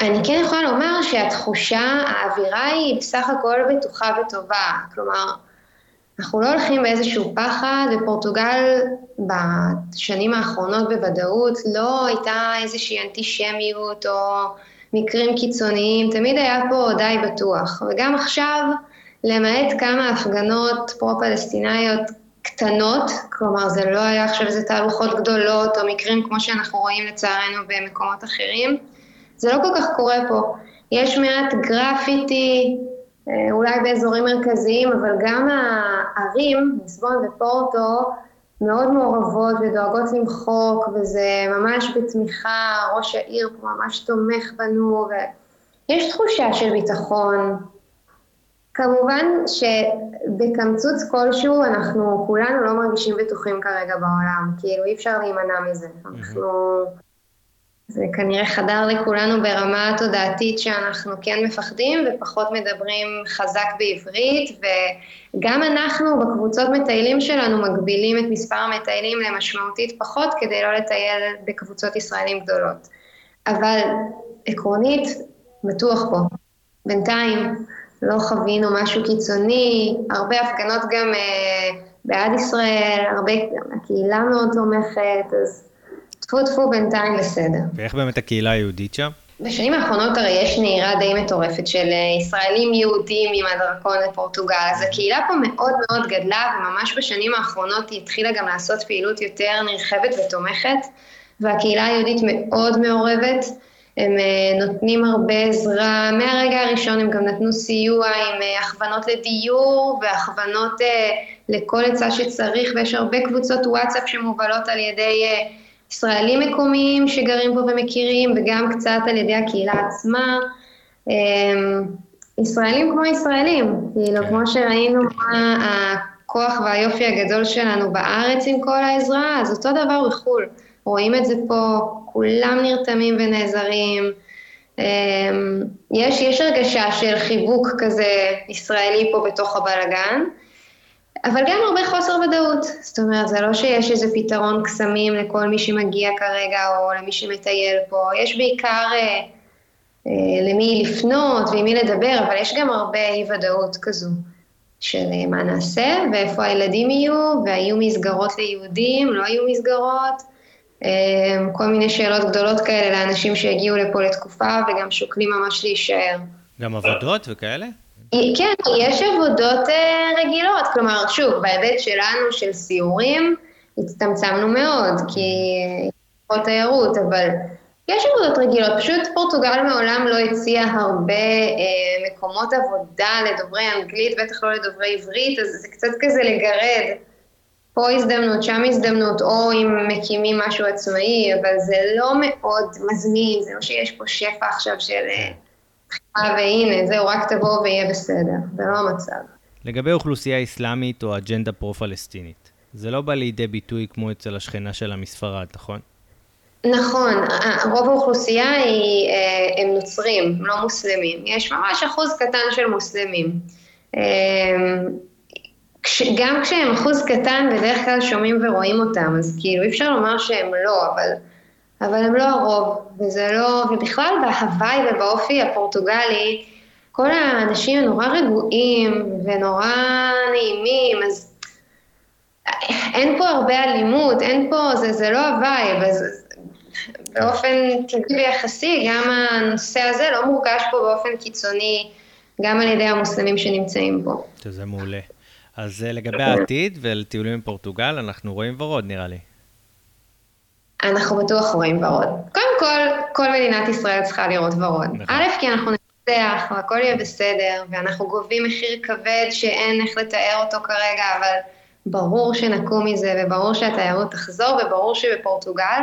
אני כן יכולה לומר שהתחושה, האווירה היא בסך הכל בטוחה וטובה. כלומר, אנחנו לא הולכים באיזשהו פחד, ופורטוגל בשנים האחרונות בוודאות לא הייתה איזושהי אנטישמיות או מקרים קיצוניים, תמיד היה פה די בטוח. וגם עכשיו, למעט כמה הפגנות פרו-פלסטינאיות קטנות, כלומר זה לא היה עכשיו איזה תהלוכות גדולות או מקרים כמו שאנחנו רואים לצערנו במקומות אחרים, זה לא כל כך קורה פה. יש מעט גרפיטי, אה, אולי באזורים מרכזיים, אבל גם הערים, ליסבון ופורטו, מאוד מעורבות ודואגות למחוק, וזה ממש בתמיכה, ראש העיר פה ממש תומך בנו, ויש תחושה של ביטחון. כמובן שבקמצוץ כלשהו אנחנו כולנו לא מרגישים בטוחים כרגע בעולם, כאילו אי אפשר להימנע מזה. אנחנו... זה כנראה חדר לכולנו ברמה התודעתית שאנחנו כן מפחדים ופחות מדברים חזק בעברית, וגם אנחנו בקבוצות מטיילים שלנו מגבילים את מספר המטיילים למשמעותית פחות כדי לא לטייל בקבוצות ישראלים גדולות. אבל עקרונית, בטוח פה. בינתיים לא חווינו משהו קיצוני, הרבה הפגנות גם אה, בעד ישראל, הרבה, הקהילה מאוד תומכת, אז טפו טפו בינתיים בסדר. ואיך באמת הקהילה היהודית שם? בשנים האחרונות הרי יש נהירה די מטורפת של אה, ישראלים יהודים עם הדרכון לפורטוגל, אז הקהילה פה מאוד מאוד גדלה, וממש בשנים האחרונות היא התחילה גם לעשות פעילות יותר נרחבת ותומכת, והקהילה היהודית מאוד מעורבת. הם נותנים הרבה עזרה, מהרגע הראשון הם גם נתנו סיוע עם הכוונות לדיור והכוונות לכל עצה שצריך, ויש הרבה קבוצות וואטסאפ שמובלות על ידי ישראלים מקומיים שגרים פה ומכירים, וגם קצת על ידי הקהילה עצמה. ישראלים כמו ישראלים, כאילו, כן. כמו שראינו מה הכוח והיופי הגדול שלנו בארץ עם כל העזרה, אז אותו דבר בחו"ל. רואים את זה פה, כולם נרתמים ונעזרים. אמ, יש, יש הרגשה של חיבוק כזה ישראלי פה בתוך הבלגן, אבל גם הרבה חוסר ודאות. זאת אומרת, זה לא שיש איזה פתרון קסמים לכל מי שמגיע כרגע או למי שמטייל פה, יש בעיקר... אה, אה, למי לפנות ועם מי לדבר, אבל יש גם הרבה אי-ודאות כזו של אה, מה נעשה ואיפה הילדים יהיו, והיו מסגרות ליהודים, לא היו מסגרות, אה, כל מיני שאלות גדולות כאלה לאנשים שהגיעו לפה לתקופה וגם שוקלים ממש להישאר. גם עבודות וכאלה? כן, יש עבודות רגילות, כלומר, שוב, בהיבט שלנו, של סיורים, הצטמצמנו מאוד, כי פחות תיירות, אבל יש עבודות רגילות, פשוט פורטוגל מעולם לא הציעה הרבה אה, מקומות עבודה לדוברי אנגלית, בטח לא לדוברי עברית, אז זה קצת כזה לגרד. פה הזדמנות, שם הזדמנות, או אם מקימים משהו עצמאי, אבל זה לא מאוד מזמין, זה לא שיש פה שפע עכשיו של אה, והנה, זהו, רק תבואו ויהיה בסדר, זה לא המצב. לגבי אוכלוסייה אסלאמית או אג'נדה פרו-פלסטינית, זה לא בא לידי ביטוי כמו אצל השכנה שלה מספרד, נכון? נכון, רוב האוכלוסייה היא, אה, הם נוצרים, לא מוסלמים. יש ממש אחוז קטן של מוסלמים. אה, גם כשהם אחוז קטן, בדרך כלל שומעים ורואים אותם, אז כאילו אי אפשר לומר שהם לא, אבל, אבל הם לא הרוב, וזה לא, ובכלל בהוויי ובאופי הפורטוגלי, כל האנשים נורא רגועים ונורא נעימים, אז אין פה הרבה אלימות, אין פה, זה, זה לא ה vibe, אז באופן טבעי יחסי, גם הנושא הזה לא מורגש פה באופן קיצוני, גם על ידי המוסלמים שנמצאים פה. שזה מעולה. אז אה, לגבי העתיד ולטיולים בפורטוגל, אנחנו רואים ורוד נראה לי. אנחנו בטוח רואים ורוד. קודם כל, כל מדינת ישראל צריכה לראות ורוד. נכון. א', כי אנחנו נצטח והכל יהיה בסדר, ואנחנו גובים מחיר כבד שאין איך לתאר אותו כרגע, אבל ברור שנקום מזה, וברור שהתיירות תחזור, וברור שבפורטוגל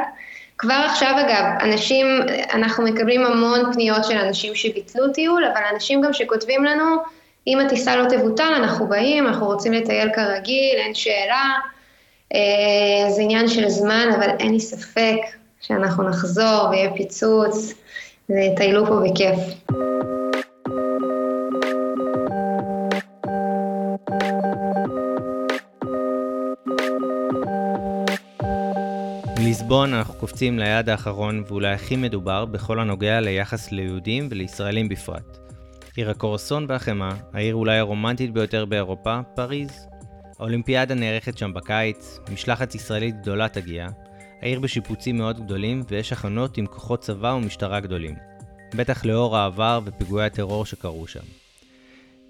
כבר עכשיו אגב, אנשים, אנחנו מקבלים המון פניות של אנשים שביטלו טיול, אבל אנשים גם שכותבים לנו, אם הטיסה לא תבוטל, אנחנו באים, אנחנו רוצים לטייל כרגיל, אין שאלה. אה, זה עניין של זמן, אבל אין לי ספק שאנחנו נחזור ויהיה פיצוץ, וטיילו פה בכיף. מליסבון אנחנו קופצים ליעד האחרון ואולי הכי מדובר בכל הנוגע ליחס ליהודים ולישראלים בפרט. עיר הקורסון והחמאה, העיר אולי הרומנטית ביותר באירופה, פריז. האולימפיאדה נערכת שם בקיץ, משלחת ישראלית גדולה תגיע, העיר בשיפוצים מאוד גדולים ויש הכנות עם כוחות צבא ומשטרה גדולים. בטח לאור העבר ופיגועי הטרור שקרו שם.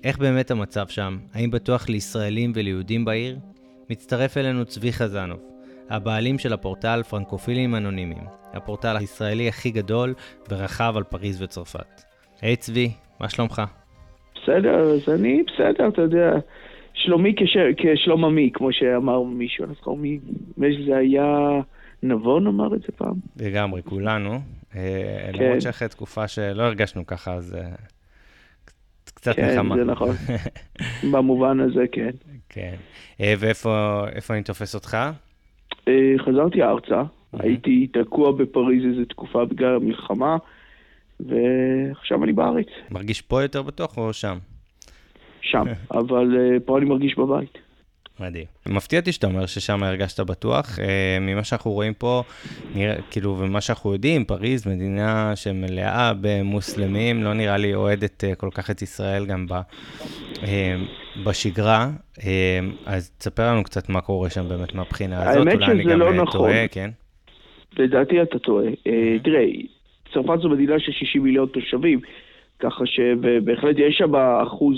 איך באמת המצב שם? האם בטוח לישראלים וליהודים בעיר? מצטרף אלינו צבי חזנוב, הבעלים של הפורטל פרנקופילים אנונימיים, הפורטל הישראלי הכי גדול ורחב על פריז וצרפת. היי hey, צבי, מה שלומך? בסדר, אז אני בסדר, אתה יודע, שלומי כש... כשלום עמי, כמו שאמר מישהו, אני זוכר מי, זה היה נבון אמר את זה פעם. לגמרי, כולנו. אה, כן. למרות שאחרי תקופה שלא הרגשנו ככה, אז אה, קצת כן, נחמה. כן, זה נכון. במובן הזה, כן. כן. אה, ואיפה אני תופס אותך? חזרתי ארצה, הייתי תקוע בפריז איזו תקופה בגלל המלחמה, ועכשיו אני בארץ. מרגיש פה יותר בטוח או שם? שם, אבל אה, פה אני מרגיש בבית. מדהים. מפתיע אותי שאתה אומר ששם הרגשת בטוח. אה, ממה שאנחנו רואים פה, נראה, כאילו, ומה שאנחנו יודעים, פריז, מדינה שמלאה במוסלמים, לא נראה לי אוהדת כל כך את ישראל גם ב, בשגרה, אז תספר לנו קצת מה קורה שם באמת מהבחינה הזאת, אולי אני גם לא אה, נכון. טועה, כן? לדעתי אתה טועה. אה, תראה, צרפת זו מדינה של 60 מיליון תושבים, ככה שבהחלט יש שם אחוז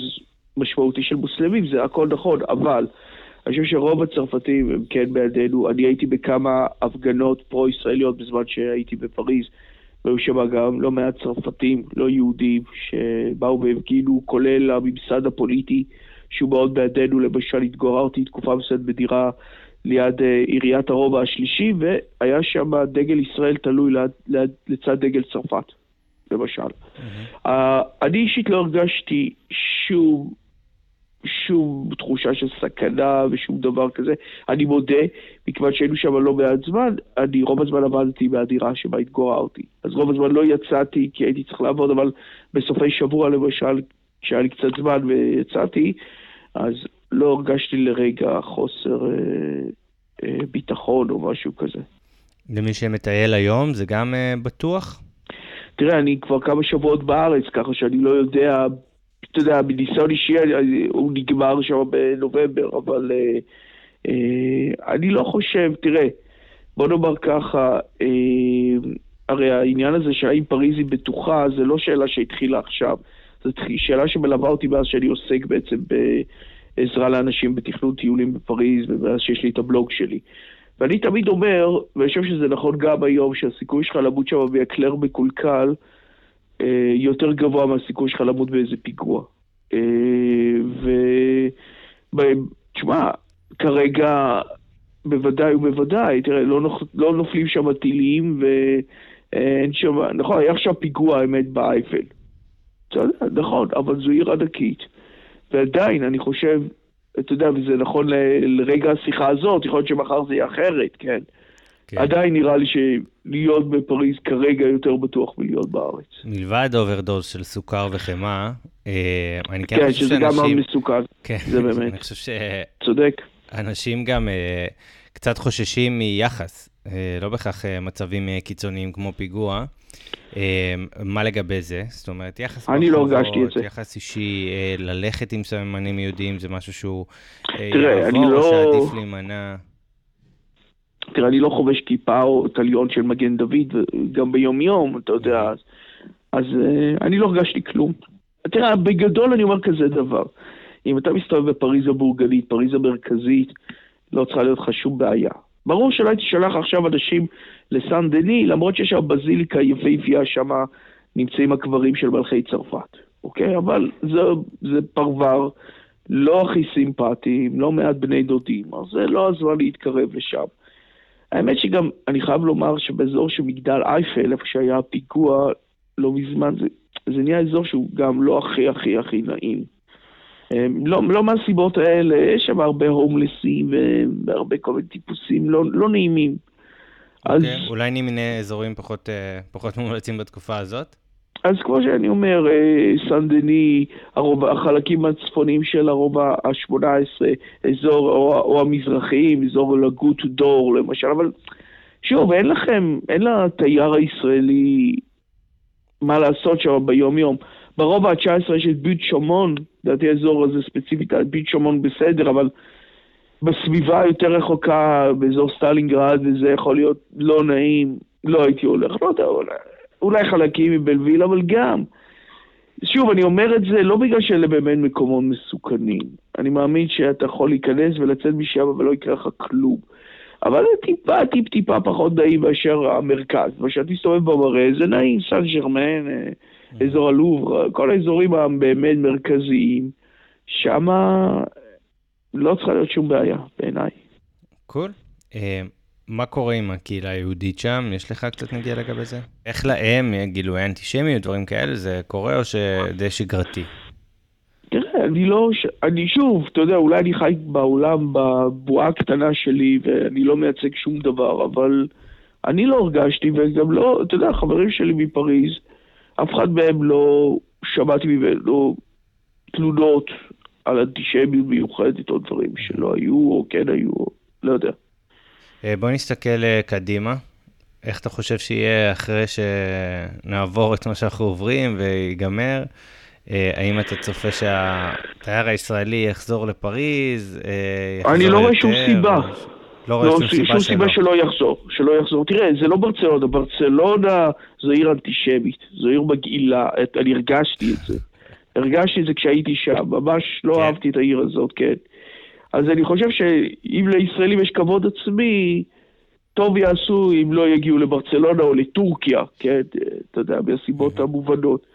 משמעותי של מוסלמים, זה הכל נכון, אבל אני חושב שרוב הצרפתים הם כן בידינו. אני הייתי בכמה הפגנות פרו-ישראליות בזמן שהייתי בפריז, והיו שם גם לא מעט צרפתים, לא יהודים, שבאו והפגינו, כולל הממסד הפוליטי, שהוא מאוד בעדנו, למשל התגוררתי תקופה מסוימת בדירה ליד אה, עיריית הרובע השלישי, והיה שם דגל ישראל תלוי ליד, ליד, לצד דגל צרפת, למשל. Mm-hmm. Uh, אני אישית לא הרגשתי שום שום תחושה של סכנה ושום דבר כזה. אני מודה, מכיוון שהיינו שם לא מעט זמן, אני רוב הזמן עבדתי מהדירה שבה התגוררתי. אז רוב הזמן לא יצאתי כי הייתי צריך לעבוד, אבל בסופי שבוע למשל, כשהיה לי קצת זמן ויצאתי, אז לא הרגשתי לרגע חוסר אה, אה, ביטחון או משהו כזה. למי שמטייל היום זה גם אה, בטוח? תראה, אני כבר כמה שבועות בארץ, ככה שאני לא יודע אתה יודע, מניסיון אישי הוא נגמר שם בנובמבר, אבל אה, אה, אני לא חושב, תראה, בוא נאמר ככה, אה, הרי העניין הזה שהאם פריז היא בטוחה, זה לא שאלה שהתחילה עכשיו, זו שאלה שמלווה אותי מאז שאני עוסק בעצם בעזרה לאנשים בתכנון טיולים בפריז, ומאז שיש לי את הבלוג שלי. ואני תמיד אומר, ואני חושב שזה נכון גם היום, שהסיכוי שלך למות שם באקלר מקולקל, יותר גבוה מהסיכוי שלך למות באיזה פיגוע. אה, ותשמע, כרגע בוודאי ובוודאי, תראה, לא, נופ, לא נופלים שם טילים ואין שם, נכון, היה עכשיו פיגוע האמת באייפל. נכון, אבל זו עיר ענקית. ועדיין, אני חושב, אתה יודע, וזה נכון ל, לרגע השיחה הזאת, יכול להיות שמחר זה יהיה אחרת, כן? כן. עדיין נראה לי שלהיות בפריז כרגע יותר בטוח מלהיות בארץ. מלבד overdose של סוכר וחמאה, אה, אני כן, כן חושב שאנשים... כן, שזה גם מסוכן, כן, זה באמת. אני חושב ש... צודק. אנשים גם uh, קצת חוששים מיחס, uh, לא בהכרח uh, מצבים uh, קיצוניים כמו פיגוע. Uh, מה לגבי זה? זאת אומרת, יחס אני לא הרגשתי את זה. יחס אישי, uh, ללכת עם סממנים יהודיים, זה משהו שהוא uh, תראה, יעבור, אני לא... שעדיף להימנע? תראה, אני לא חובש כיפה או טליון של מגן דוד, גם ביום יום, אתה יודע, אז, אז uh, אני לא הרגשתי כלום. תראה, בגדול אני אומר כזה דבר. אם אתה מסתובב בפריז הבורגנית, פריז המרכזית, לא צריכה להיות לך שום בעיה. ברור שלא הייתי שולח עכשיו אנשים לסן דני, למרות שיש שם בזיליקה יפהפייה, שם נמצאים הקברים של מלכי צרפת, אוקיי? אבל זה, זה פרוור לא הכי סימפטיים, לא מעט בני דודים, אז זה לא הזמן להתקרב לשם. האמת שגם, אני חייב לומר שבאזור של מגדל אייפל, איפה שהיה הפיגוע לא מזמן, זה, זה נהיה אזור שהוא גם לא הכי הכי הכי נעים. אמ, לא, לא מהסיבות האלה, יש שם הרבה הומלסים והרבה כל מיני טיפוסים לא, לא נעימים. Okay, אז... אוקיי, אולי נמנה אזורים פחות, אה, פחות מומלצים בתקופה הזאת? אז כמו שאני אומר, אה, סן דני, הרובע, החלקים הצפוניים של הרובע ה-18, אזור, או, או המזרחיים, אזור לגוט דור למשל, אבל שוב, אין לכם, אין לתייר הישראלי מה לעשות שם ביום-יום. ברובע ה-19 יש את ביט שומון, לדעתי האזור הזה ספציפית, ביט שומון בסדר, אבל בסביבה יותר רחוקה, באזור סטלינגרד, וזה יכול להיות לא נעים, לא הייתי הולך, לא יודע, אולי, אולי חלקים מבלוויל, אבל גם. שוב, אני אומר את זה לא בגלל שאלה באמת מקומות מסוכנים. אני מאמין שאתה יכול להיכנס ולצאת משם ולא יקרה לך כלום. אבל זה טיפה, טיפ טיפה פחות נעים מאשר המרכז. כשאתה מסתובב במראה זה נעים, סן ג'רמן, אה, אזור הלובר, כל האזורים הבאמת מרכזיים, שם לא צריכה להיות שום בעיה, בעיניי. קול. Cool. מה קורה עם הקהילה היהודית שם? יש לך קצת נגיע לגבי זה? איך להם גילוי אנטישמיות, דברים כאלה, זה קורה או שדי שגרתי? תראה, אני לא, אני שוב, אתה יודע, אולי אני חי בעולם בבועה הקטנה שלי ואני לא מייצג שום דבר, אבל אני לא הרגשתי וגם לא, אתה יודע, חברים שלי מפריז, אף אחד מהם לא שמעתי ממנו תלונות על אנטישמיות מיוחדת או דברים שלא היו או כן היו, לא יודע. אה, בוא נסתכל אה, קדימה. איך אתה חושב שיהיה אחרי שנעבור את מה שאנחנו עוברים ויגמר? אה, האם אתה צופה שהתייר הישראלי יחזור לפריז? אני לא רואה שום סיבה. לא רואה לא, שום סיבה שום סיבה שלא יחזור, שלא יחזור. תראה, זה לא ברצלונה, ברצלונה זו עיר אנטישמית, זו עיר מגעילה, אני הרגשתי את זה. הרגשתי את זה כשהייתי שם, ממש לא כן. אהבתי את העיר הזאת, כן. אז אני חושב שאם לישראלים יש כבוד עצמי, טוב יעשו אם לא יגיעו לברצלונה או לטורקיה, כן, אתה יודע, מהסיבות המובנות.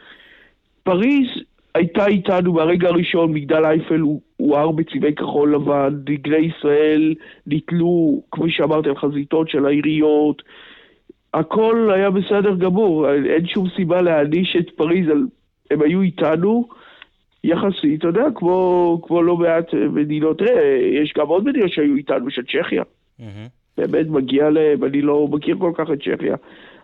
פריז הייתה איתנו מהרגע הראשון, מגדל אייפל הואר בצבעי כחול לבן, דגלי ישראל נתלו, כפי שאמרתי, על חזיתות של העיריות, הכל היה בסדר גמור, אין שום סיבה להעניש את פריז, על... הם היו איתנו יחסית, אתה יודע, כמו, כמו לא מעט מדינות, תראה, יש גם עוד מדינות שהיו איתנו, של צ'כיה. Mm-hmm. באמת מגיע להם, אני לא מכיר כל כך את צ'כיה,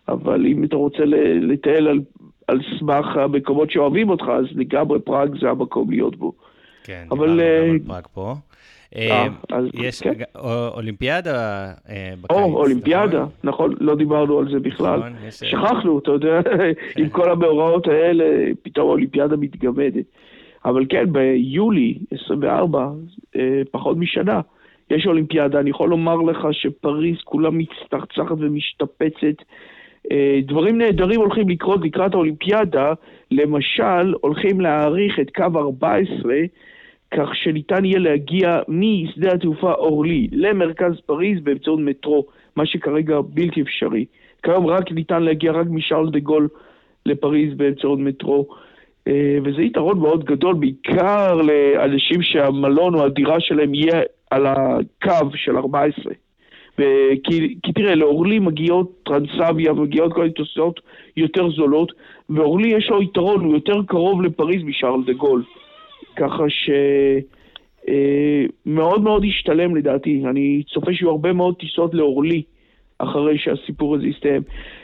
אבל אם אתה רוצה לטייל על, על סמך המקומות שאוהבים אותך, אז לגמרי פראג זה המקום להיות בו. כן, אבל... דיברנו גם על פראג פה. אה, יש כן. אולימפיאדה אה, בקיץ, או, אולימפיאדה, נכון, לא דיברנו על זה בכלל. נכון, שכחנו, אתה יודע, עם כל המאורעות האלה, פתאום האולימפיאדה מתגמדת. אבל כן, ביולי 24, אה, פחות משנה, יש אולימפיאדה. אני יכול לומר לך שפריז כולה מצטרצחת ומשתפצת. אה, דברים נהדרים הולכים לקרות לקראת האולימפיאדה. למשל, הולכים להאריך את קו 14, כך שניתן יהיה להגיע משדה התעופה אורלי למרכז פריז באמצעות מטרו, מה שכרגע בלתי אפשרי. כיום רק ניתן להגיע רק משארל דה גול לפריז באמצעות מטרו. אה, וזה יתרון מאוד גדול, בעיקר לאנשים שהמלון או הדירה שלהם יהיה על הקו של 14. ו- כי, תראה, לאורלי מגיעות טרנסביה, מגיעות כל מיני יותר זולות, ואורלי יש לו יתרון, הוא יותר קרוב לפריז משארל דה גול. ככה ש... אה, מאוד ישתלם לדעתי, אני צופה שיהיו הרבה מאוד טיסות לאורלי אחרי שהסיפור הזה יסתיים.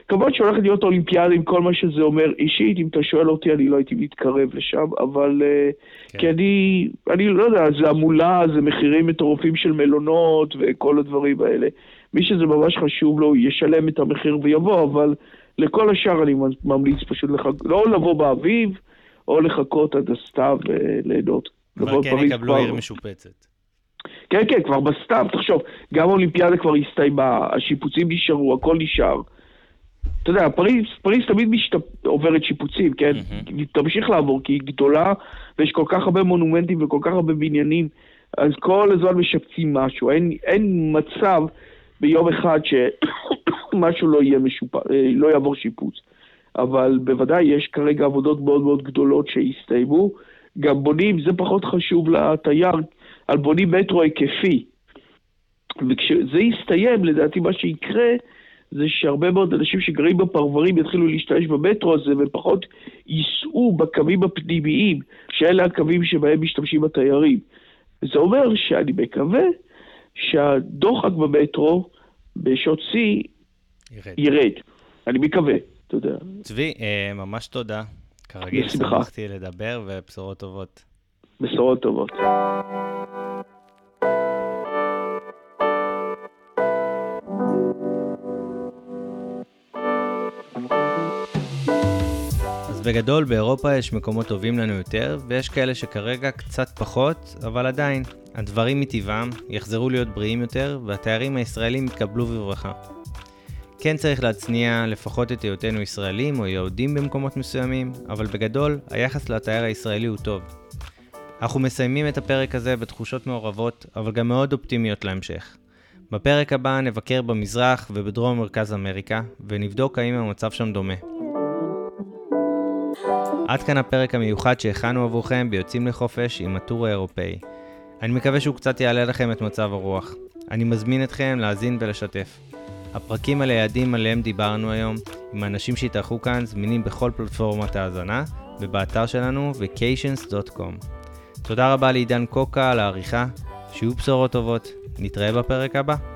כמובן שהולכת להיות אולימפיאדה עם כל מה שזה אומר. אישית, אם אתה שואל אותי, אני לא הייתי מתקרב לשם, אבל... אה, כן. כי אני, אני לא יודע, זה המולה, זה מחירים מטורפים של מלונות וכל הדברים האלה. מי שזה ממש חשוב לו, ישלם את המחיר ויבוא, אבל לכל השאר אני ממליץ פשוט לח... לא לבוא באביב, או לחכות עד הסתיו וליהנות. אבל לבוא כן יקבלו כבר- עיר משופצת. כן, כן, כבר בסתיו, תחשוב, גם האולימפיאדה כבר הסתיימה, השיפוצים נשארו, הכל נשאר. אתה יודע, פריז, פריז תמיד משת... עוברת שיפוצים, כן? היא תמשיך לעבור, כי היא גדולה, ויש כל כך הרבה מונומנטים וכל כך הרבה בניינים, אז כל הזמן משפצים משהו. אין, אין מצב ביום אחד שמשהו לא משופ... אה, לא יעבור שיפוץ. אבל בוודאי יש כרגע עבודות מאוד מאוד גדולות שהסתיימו. גם בונים, זה פחות חשוב לתייר, על בונים מטרו היקפי. וכשזה יסתיים, לדעתי מה שיקרה זה שהרבה מאוד אנשים שגרים בפרברים יתחילו להשתמש במטרו הזה ופחות ייסעו בקווים הפנימיים, שאלה הקווים שבהם משתמשים התיירים. זה אומר שאני מקווה שהדוחק במטרו בשעות שיא ירד. ירד. אני מקווה, אתה יודע. צבי, אה, ממש תודה. כרגיל. שמחתי לדבר ובשורות טובות. בשורות טובות. בגדול, באירופה יש מקומות טובים לנו יותר, ויש כאלה שכרגע קצת פחות, אבל עדיין, הדברים מטבעם יחזרו להיות בריאים יותר, והתיירים הישראלים יתקבלו בברכה. כן צריך להצניע לפחות את היותנו ישראלים או יהודים במקומות מסוימים, אבל בגדול, היחס לתייר הישראלי הוא טוב. אנחנו מסיימים את הפרק הזה בתחושות מעורבות, אבל גם מאוד אופטימיות להמשך. בפרק הבא נבקר במזרח ובדרום מרכז אמריקה, ונבדוק האם המצב שם דומה. עד כאן הפרק המיוחד שהכנו עבורכם ביוצאים לחופש עם הטור האירופאי. אני מקווה שהוא קצת יעלה לכם את מצב הרוח. אני מזמין אתכם להאזין ולשתף. הפרקים על היעדים עליהם דיברנו היום, עם האנשים שהתארחו כאן, זמינים בכל פלטפורמת האזנה, ובאתר שלנו vacations.com. תודה רבה לעידן קוקה על העריכה, שיהיו בשורות טובות, נתראה בפרק הבא.